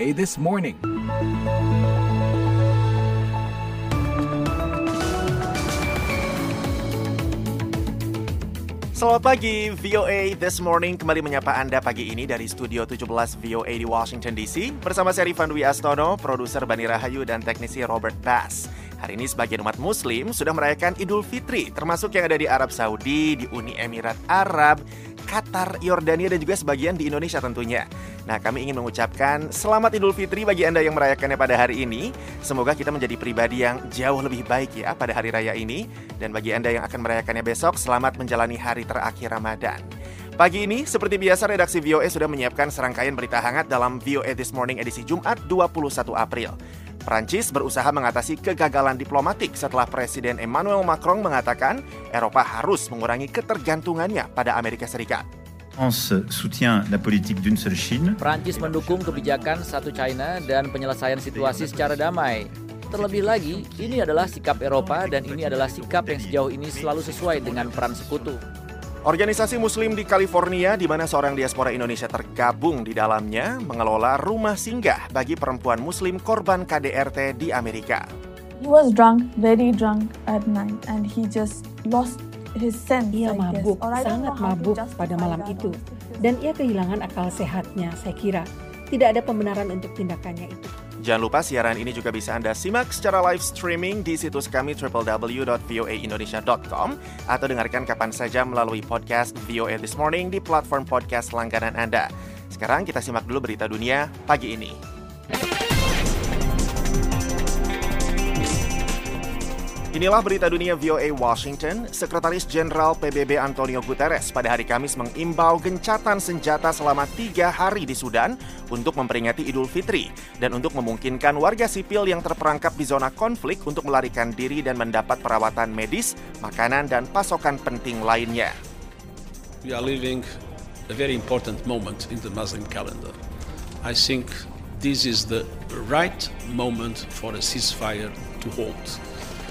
VOA This Morning. Selamat pagi, VOA This Morning kembali menyapa Anda pagi ini dari Studio 17 VOA di Washington DC bersama saya Rifan Dwi Astono, produser Bani Rahayu dan teknisi Robert Bass. Hari ini sebagian umat muslim sudah merayakan Idul Fitri, termasuk yang ada di Arab Saudi, di Uni Emirat Arab, Qatar, Yordania, dan juga sebagian di Indonesia tentunya. Nah, kami ingin mengucapkan selamat Idul Fitri bagi Anda yang merayakannya pada hari ini. Semoga kita menjadi pribadi yang jauh lebih baik ya pada hari raya ini. Dan bagi Anda yang akan merayakannya besok, selamat menjalani hari terakhir Ramadan. Pagi ini, seperti biasa, redaksi VOA sudah menyiapkan serangkaian berita hangat dalam VOA This Morning edisi Jumat 21 April. Prancis berusaha mengatasi kegagalan diplomatik setelah Presiden Emmanuel Macron mengatakan Eropa harus mengurangi ketergantungannya pada Amerika Serikat. Prancis mendukung kebijakan satu China dan penyelesaian situasi secara damai. Terlebih lagi, ini adalah sikap Eropa dan ini adalah sikap yang sejauh ini selalu sesuai dengan peran sekutu. Organisasi Muslim di California, di mana seorang diaspora Indonesia tergabung di dalamnya, mengelola rumah singgah bagi perempuan Muslim korban KDRT di Amerika. He was drunk, very drunk at night, and he just lost his sense. Ia mabuk, sangat mabuk pada malam itu. Dan ia kehilangan akal sehatnya, saya kira. Tidak ada pembenaran untuk tindakannya itu. Jangan lupa siaran ini juga bisa Anda simak secara live streaming di situs kami www.voaindonesia.com atau dengarkan kapan saja melalui podcast VOA This Morning di platform podcast langganan Anda. Sekarang kita simak dulu berita dunia pagi ini. Inilah berita dunia VOA Washington. Sekretaris Jenderal PBB Antonio Guterres pada hari Kamis mengimbau gencatan senjata selama tiga hari di Sudan untuk memperingati Idul Fitri dan untuk memungkinkan warga sipil yang terperangkap di zona konflik untuk melarikan diri dan mendapat perawatan medis, makanan, dan pasokan penting lainnya. We are living a very important moment in the Muslim calendar. I think this is the right moment for a ceasefire to hold.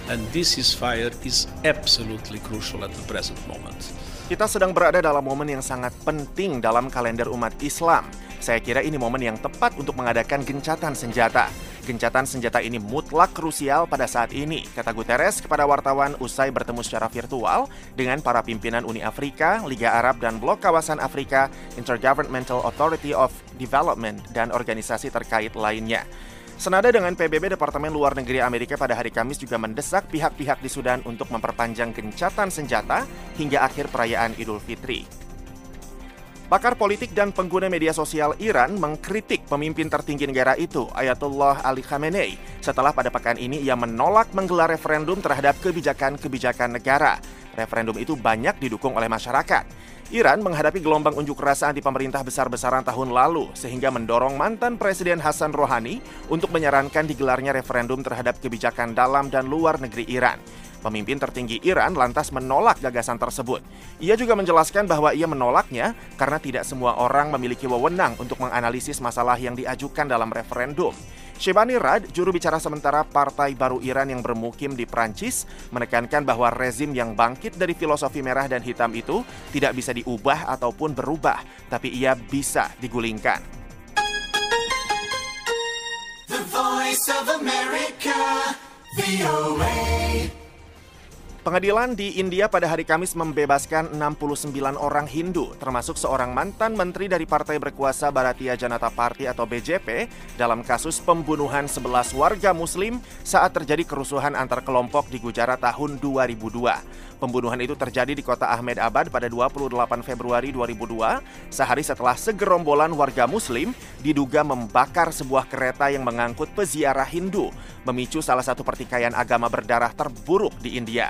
And this ceasefire is absolutely crucial at the present moment. Kita sedang berada dalam momen yang sangat penting dalam kalender umat Islam. Saya kira ini momen yang tepat untuk mengadakan gencatan senjata. Gencatan senjata ini mutlak krusial pada saat ini, kata Guterres kepada wartawan usai bertemu secara virtual dengan para pimpinan Uni Afrika, Liga Arab dan Blok Kawasan Afrika, Intergovernmental Authority of Development, dan organisasi terkait lainnya. Senada dengan PBB Departemen Luar Negeri Amerika pada hari Kamis juga mendesak pihak-pihak di Sudan untuk memperpanjang gencatan senjata hingga akhir perayaan Idul Fitri. Pakar politik dan pengguna media sosial Iran mengkritik pemimpin tertinggi negara itu, Ayatollah Ali Khamenei, setelah pada pekan ini ia menolak menggelar referendum terhadap kebijakan-kebijakan negara. Referendum itu banyak didukung oleh masyarakat. Iran menghadapi gelombang unjuk rasa anti pemerintah besar-besaran tahun lalu sehingga mendorong mantan Presiden Hassan Rouhani untuk menyarankan digelarnya referendum terhadap kebijakan dalam dan luar negeri Iran. Pemimpin tertinggi Iran lantas menolak gagasan tersebut. Ia juga menjelaskan bahwa ia menolaknya karena tidak semua orang memiliki wewenang untuk menganalisis masalah yang diajukan dalam referendum. Shebani Rad, juru bicara sementara Partai Baru Iran yang bermukim di Prancis, menekankan bahwa rezim yang bangkit dari filosofi merah dan hitam itu tidak bisa diubah ataupun berubah, tapi ia bisa digulingkan. The voice of America, VOA. Pengadilan di India pada hari Kamis membebaskan 69 orang Hindu, termasuk seorang mantan menteri dari partai berkuasa Bharatiya Janata Party atau BJP dalam kasus pembunuhan 11 warga muslim saat terjadi kerusuhan antar kelompok di Gujarat tahun 2002. Pembunuhan itu terjadi di kota Ahmedabad pada 28 Februari 2002, sehari setelah segerombolan warga muslim diduga membakar sebuah kereta yang mengangkut peziarah Hindu, memicu salah satu pertikaian agama berdarah terburuk di India.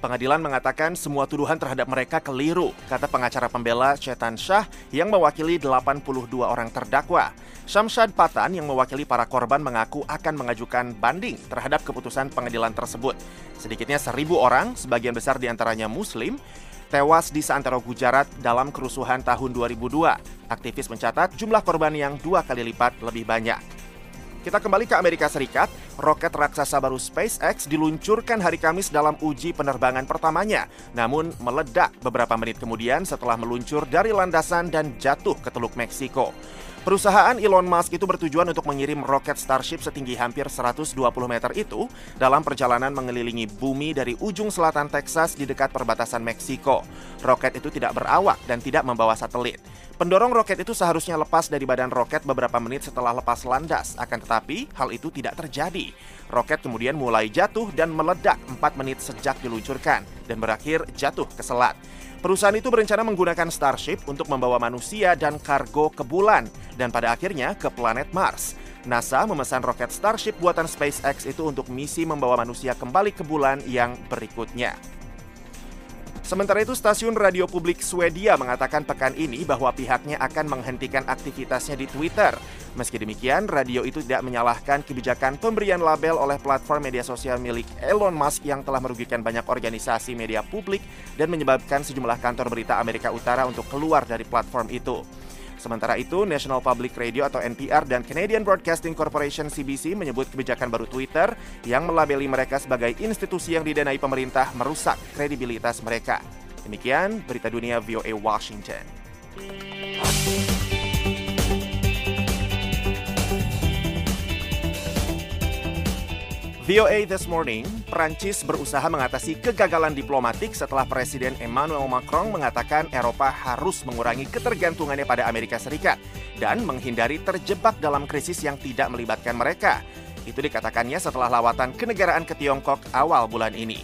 Pengadilan mengatakan semua tuduhan terhadap mereka keliru, kata pengacara pembela Chetan Shah yang mewakili 82 orang terdakwa. Syamshad Patan yang mewakili para korban mengaku akan mengajukan banding terhadap keputusan pengadilan tersebut. Sedikitnya seribu orang, sebagian besar di antaranya muslim, tewas di seantero Gujarat dalam kerusuhan tahun 2002. Aktivis mencatat jumlah korban yang dua kali lipat lebih banyak. Kita kembali ke Amerika Serikat. Roket raksasa baru SpaceX diluncurkan hari Kamis dalam uji penerbangan pertamanya, namun meledak beberapa menit kemudian setelah meluncur dari landasan dan jatuh ke Teluk Meksiko. Perusahaan Elon Musk itu bertujuan untuk mengirim roket Starship setinggi hampir 120 meter itu dalam perjalanan mengelilingi bumi dari ujung selatan Texas di dekat perbatasan Meksiko. Roket itu tidak berawak dan tidak membawa satelit. Pendorong roket itu seharusnya lepas dari badan roket beberapa menit setelah lepas landas, akan tetapi hal itu tidak terjadi. Roket kemudian mulai jatuh dan meledak 4 menit sejak diluncurkan dan berakhir jatuh ke selat. Perusahaan itu berencana menggunakan Starship untuk membawa manusia dan kargo ke bulan dan pada akhirnya ke planet Mars. NASA memesan roket Starship buatan SpaceX itu untuk misi membawa manusia kembali ke bulan yang berikutnya. Sementara itu, stasiun radio publik Swedia mengatakan pekan ini bahwa pihaknya akan menghentikan aktivitasnya di Twitter. Meski demikian, radio itu tidak menyalahkan kebijakan pemberian label oleh platform media sosial milik Elon Musk yang telah merugikan banyak organisasi media publik dan menyebabkan sejumlah kantor berita Amerika Utara untuk keluar dari platform itu. Sementara itu, National Public Radio atau NPR dan Canadian Broadcasting Corporation CBC menyebut kebijakan baru Twitter yang melabeli mereka sebagai institusi yang didanai pemerintah merusak kredibilitas mereka. Demikian berita dunia VOA Washington. VOA This Morning, Prancis berusaha mengatasi kegagalan diplomatik setelah Presiden Emmanuel Macron mengatakan Eropa harus mengurangi ketergantungannya pada Amerika Serikat dan menghindari terjebak dalam krisis yang tidak melibatkan mereka. Itu dikatakannya setelah lawatan kenegaraan ke Tiongkok awal bulan ini.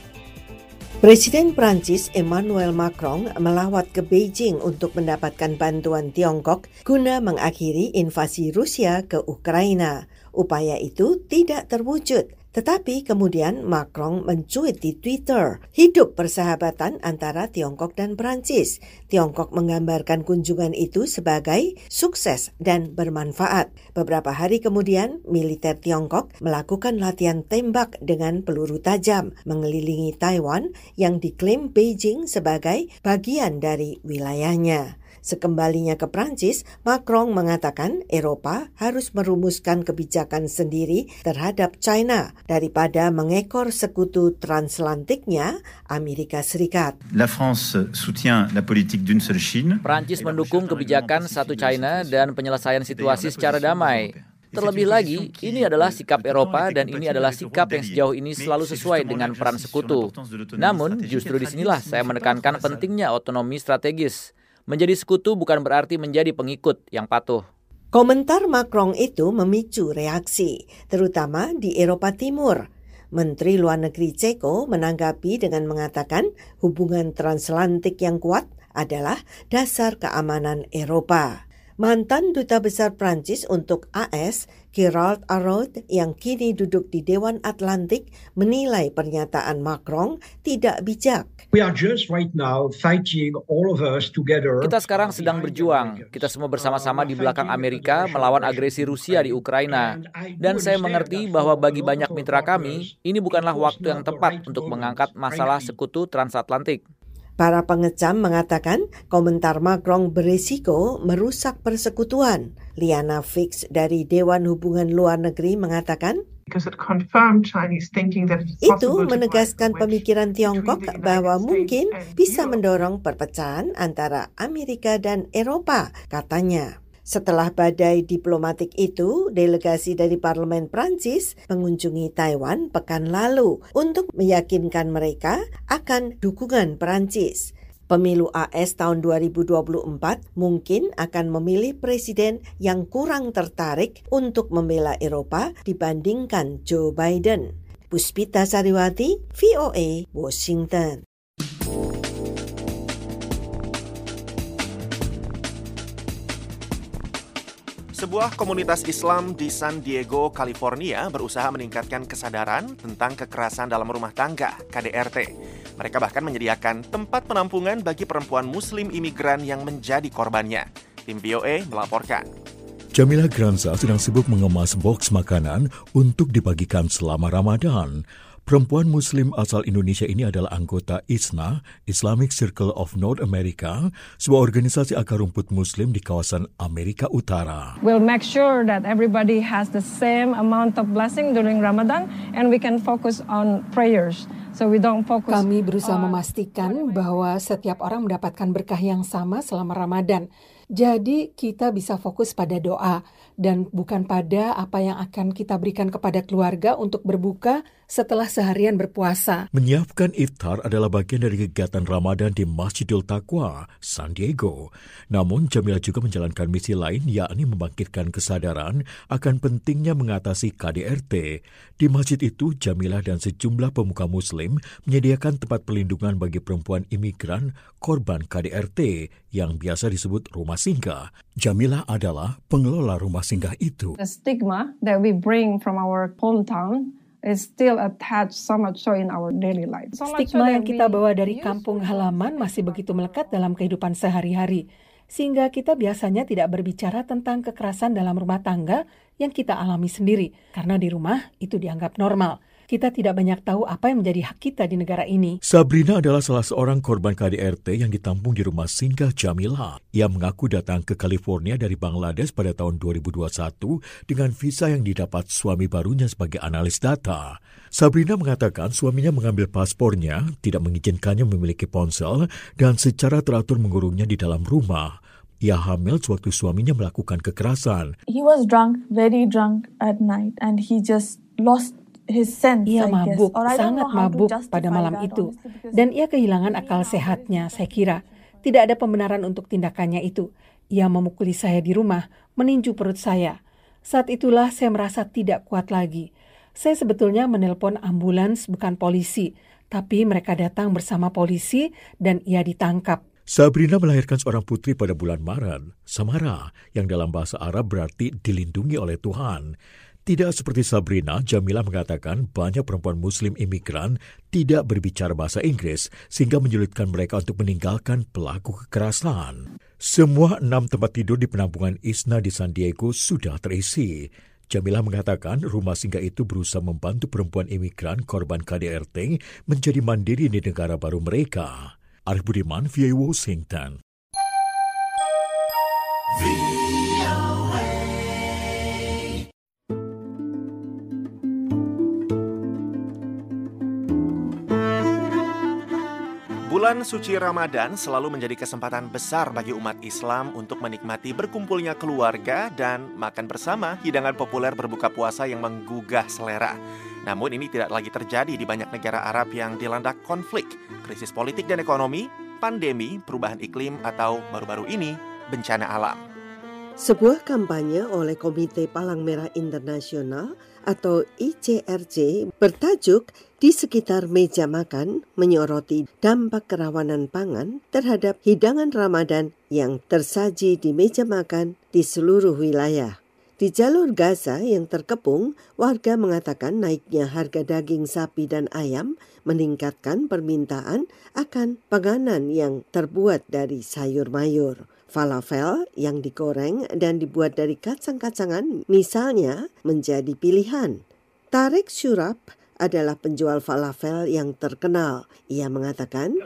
Presiden Prancis Emmanuel Macron melawat ke Beijing untuk mendapatkan bantuan Tiongkok guna mengakhiri invasi Rusia ke Ukraina. Upaya itu tidak terwujud tetapi kemudian Macron mencuit di Twitter, hidup persahabatan antara Tiongkok dan Prancis. Tiongkok menggambarkan kunjungan itu sebagai sukses dan bermanfaat. Beberapa hari kemudian, militer Tiongkok melakukan latihan tembak dengan peluru tajam mengelilingi Taiwan yang diklaim Beijing sebagai bagian dari wilayahnya. Sekembalinya ke Prancis, Macron mengatakan Eropa harus merumuskan kebijakan sendiri terhadap China daripada mengekor sekutu transatlantiknya Amerika Serikat. La France soutient la politique d'une seule Chine. Prancis mendukung kebijakan satu China dan penyelesaian situasi secara damai. Terlebih lagi, ini adalah sikap Eropa dan ini adalah sikap yang sejauh ini selalu sesuai dengan peran sekutu. Namun, justru di sinilah saya menekankan pentingnya otonomi strategis. Menjadi sekutu bukan berarti menjadi pengikut yang patuh. Komentar Macron itu memicu reaksi, terutama di Eropa Timur. Menteri Luar Negeri Ceko menanggapi dengan mengatakan hubungan transatlantik yang kuat adalah dasar keamanan Eropa. Mantan Duta Besar Prancis untuk AS, Gerald Araud, yang kini duduk di Dewan Atlantik, menilai pernyataan Macron tidak bijak. Kita sekarang sedang berjuang. Kita semua bersama-sama di belakang Amerika melawan agresi Rusia di Ukraina. Dan saya mengerti bahwa bagi banyak mitra kami, ini bukanlah waktu yang tepat untuk mengangkat masalah sekutu transatlantik. Para pengecam mengatakan komentar Macron berisiko merusak persekutuan. Liana Fix dari Dewan Hubungan Luar Negeri mengatakan, itu menegaskan pemikiran Tiongkok bahwa mungkin bisa mendorong perpecahan antara Amerika dan Eropa, katanya. Setelah badai diplomatik itu, delegasi dari Parlemen Prancis mengunjungi Taiwan pekan lalu untuk meyakinkan mereka akan dukungan Prancis. Pemilu AS tahun 2024 mungkin akan memilih presiden yang kurang tertarik untuk membela Eropa dibandingkan Joe Biden. Puspita Sariwati, VOA, Washington. Sebuah komunitas Islam di San Diego, California berusaha meningkatkan kesadaran tentang kekerasan dalam rumah tangga, KDRT. Mereka bahkan menyediakan tempat penampungan bagi perempuan muslim imigran yang menjadi korbannya. Tim BOE melaporkan. Jamila Granza sedang sibuk mengemas box makanan untuk dibagikan selama Ramadan. Perempuan Muslim asal Indonesia ini adalah anggota ISNA, Islamic Circle of North America, sebuah organisasi akar rumput Muslim di kawasan Amerika Utara. We'll make sure that everybody has the same amount of blessing during Ramadan and we can focus on prayers. So we don't focus Kami berusaha memastikan bahwa setiap orang mendapatkan berkah yang sama selama Ramadan. Jadi kita bisa fokus pada doa dan bukan pada apa yang akan kita berikan kepada keluarga untuk berbuka setelah seharian berpuasa. Menyiapkan iftar adalah bagian dari kegiatan Ramadan di Masjidil Taqwa, San Diego. Namun Jamila juga menjalankan misi lain yakni membangkitkan kesadaran akan pentingnya mengatasi KDRT. Di masjid itu Jamila dan sejumlah pemuka muslim menyediakan tempat perlindungan bagi perempuan imigran korban KDRT yang biasa disebut rumah singgah. Jamila adalah pengelola rumah singgah itu. The stigma that we bring from our hometown is still attached so much so in our daily life. So so Stigma that yang kita bawa dari kampung halaman masih begitu melekat dalam kehidupan sehari-hari. Sehingga kita biasanya tidak berbicara tentang kekerasan dalam rumah tangga yang kita alami sendiri. Karena di rumah itu dianggap normal. Kita tidak banyak tahu apa yang menjadi hak kita di negara ini. Sabrina adalah salah seorang korban KDRT yang ditampung di rumah singgah Jamila. Ia mengaku datang ke California dari Bangladesh pada tahun 2021 dengan visa yang didapat suami barunya sebagai analis data. Sabrina mengatakan suaminya mengambil paspornya, tidak mengizinkannya memiliki ponsel, dan secara teratur mengurungnya di dalam rumah. Ia hamil sewaktu suaminya melakukan kekerasan. He was drunk, very drunk at night, and he just lost his sense. Ia mabuk, sangat mabuk pada malam that, itu. Dan ia kehilangan akal sehatnya, saya kira. Tidak ada pembenaran untuk tindakannya itu. Ia memukuli saya di rumah, meninju perut saya. Saat itulah saya merasa tidak kuat lagi. Saya sebetulnya menelpon ambulans bukan polisi, tapi mereka datang bersama polisi dan ia ditangkap. Sabrina melahirkan seorang putri pada bulan Maret, Samara, yang dalam bahasa Arab berarti dilindungi oleh Tuhan. Tidak seperti Sabrina, Jamila mengatakan banyak perempuan muslim imigran tidak berbicara bahasa Inggris sehingga menyulitkan mereka untuk meninggalkan pelaku kekerasan. Semua enam tempat tidur di penampungan ISNA di San Diego sudah terisi. Jamila mengatakan rumah singgah itu berusaha membantu perempuan imigran korban KDRT menjadi mandiri di negara baru mereka. Arif Budiman, VA Washington. Bulan suci Ramadan selalu menjadi kesempatan besar bagi umat Islam untuk menikmati berkumpulnya keluarga dan makan bersama hidangan populer berbuka puasa yang menggugah selera. Namun ini tidak lagi terjadi di banyak negara Arab yang dilanda konflik, krisis politik dan ekonomi, pandemi, perubahan iklim, atau baru-baru ini bencana alam. Sebuah kampanye oleh Komite Palang Merah Internasional atau ICRC bertajuk di sekitar meja makan menyoroti dampak kerawanan pangan terhadap hidangan Ramadan yang tersaji di meja makan di seluruh wilayah. Di jalur Gaza yang terkepung, warga mengatakan naiknya harga daging sapi dan ayam meningkatkan permintaan akan panganan yang terbuat dari sayur mayur. Falafel yang digoreng dan dibuat dari kacang-kacangan misalnya menjadi pilihan. Tarek Syurab adalah penjual falafel yang terkenal. Ia mengatakan,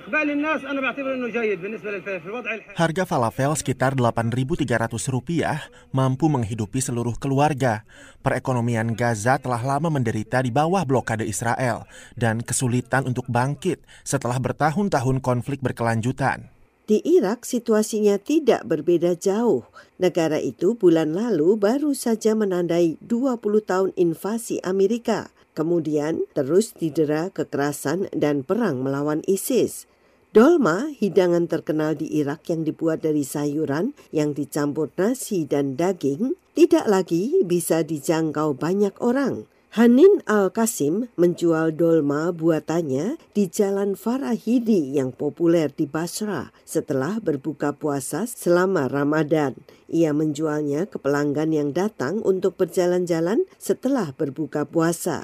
Harga falafel sekitar Rp8.300 mampu menghidupi seluruh keluarga. Perekonomian Gaza telah lama menderita di bawah blokade Israel dan kesulitan untuk bangkit setelah bertahun-tahun konflik berkelanjutan. Di Irak situasinya tidak berbeda jauh. Negara itu bulan lalu baru saja menandai 20 tahun invasi Amerika. Kemudian terus didera kekerasan dan perang melawan ISIS. Dolma, hidangan terkenal di Irak yang dibuat dari sayuran yang dicampur nasi dan daging, tidak lagi bisa dijangkau banyak orang. Hanin Al-Qasim menjual dolma buatannya di Jalan Farahidi yang populer di Basra setelah berbuka puasa selama Ramadan. Ia menjualnya ke pelanggan yang datang untuk berjalan-jalan setelah berbuka puasa.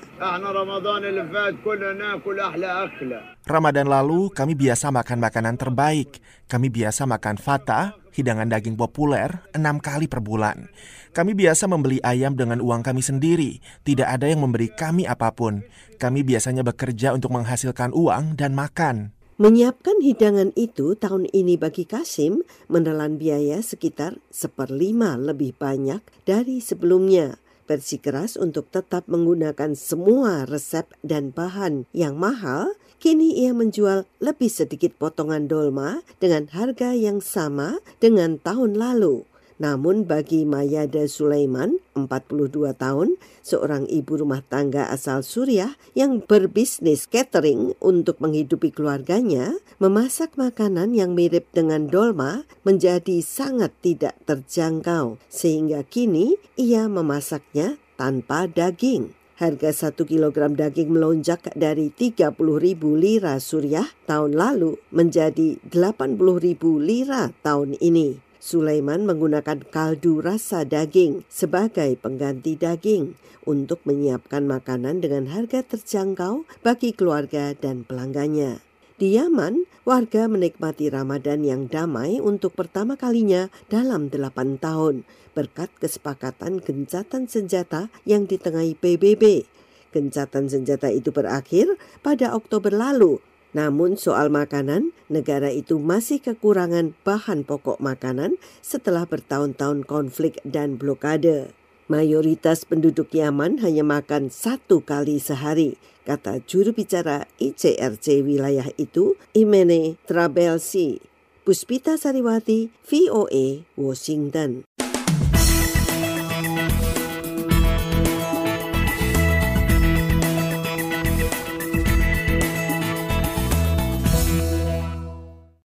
Ramadan lalu kami biasa makan makanan terbaik. Kami biasa makan fata, hidangan daging populer, enam kali per bulan. Kami biasa membeli ayam dengan uang kami sendiri. Tidak ada yang memberi kami apa pun. Kami biasanya bekerja untuk menghasilkan uang dan makan. Menyiapkan hidangan itu tahun ini bagi Kasim menelan biaya sekitar seperlima lebih banyak dari sebelumnya. Bersikeras untuk tetap menggunakan semua resep dan bahan yang mahal, kini ia menjual lebih sedikit potongan dolma dengan harga yang sama dengan tahun lalu. Namun bagi Mayada Sulaiman, 42 tahun, seorang ibu rumah tangga asal Suriah yang berbisnis catering untuk menghidupi keluarganya, memasak makanan yang mirip dengan dolma menjadi sangat tidak terjangkau, sehingga kini ia memasaknya tanpa daging. Harga satu kilogram daging melonjak dari 30 ribu lira Suriah tahun lalu menjadi 80 ribu lira tahun ini. Sulaiman menggunakan kaldu rasa daging sebagai pengganti daging untuk menyiapkan makanan dengan harga terjangkau bagi keluarga dan pelanggannya. Di Yaman, warga menikmati Ramadan yang damai untuk pertama kalinya dalam delapan tahun berkat kesepakatan gencatan senjata yang ditengahi PBB. Gencatan senjata itu berakhir pada Oktober lalu namun soal makanan, negara itu masih kekurangan bahan pokok makanan setelah bertahun-tahun konflik dan blokade. Mayoritas penduduk Yaman hanya makan satu kali sehari, kata juru bicara ICRC wilayah itu, Imene Trabelsi. Puspita Sariwati, VOA, Washington.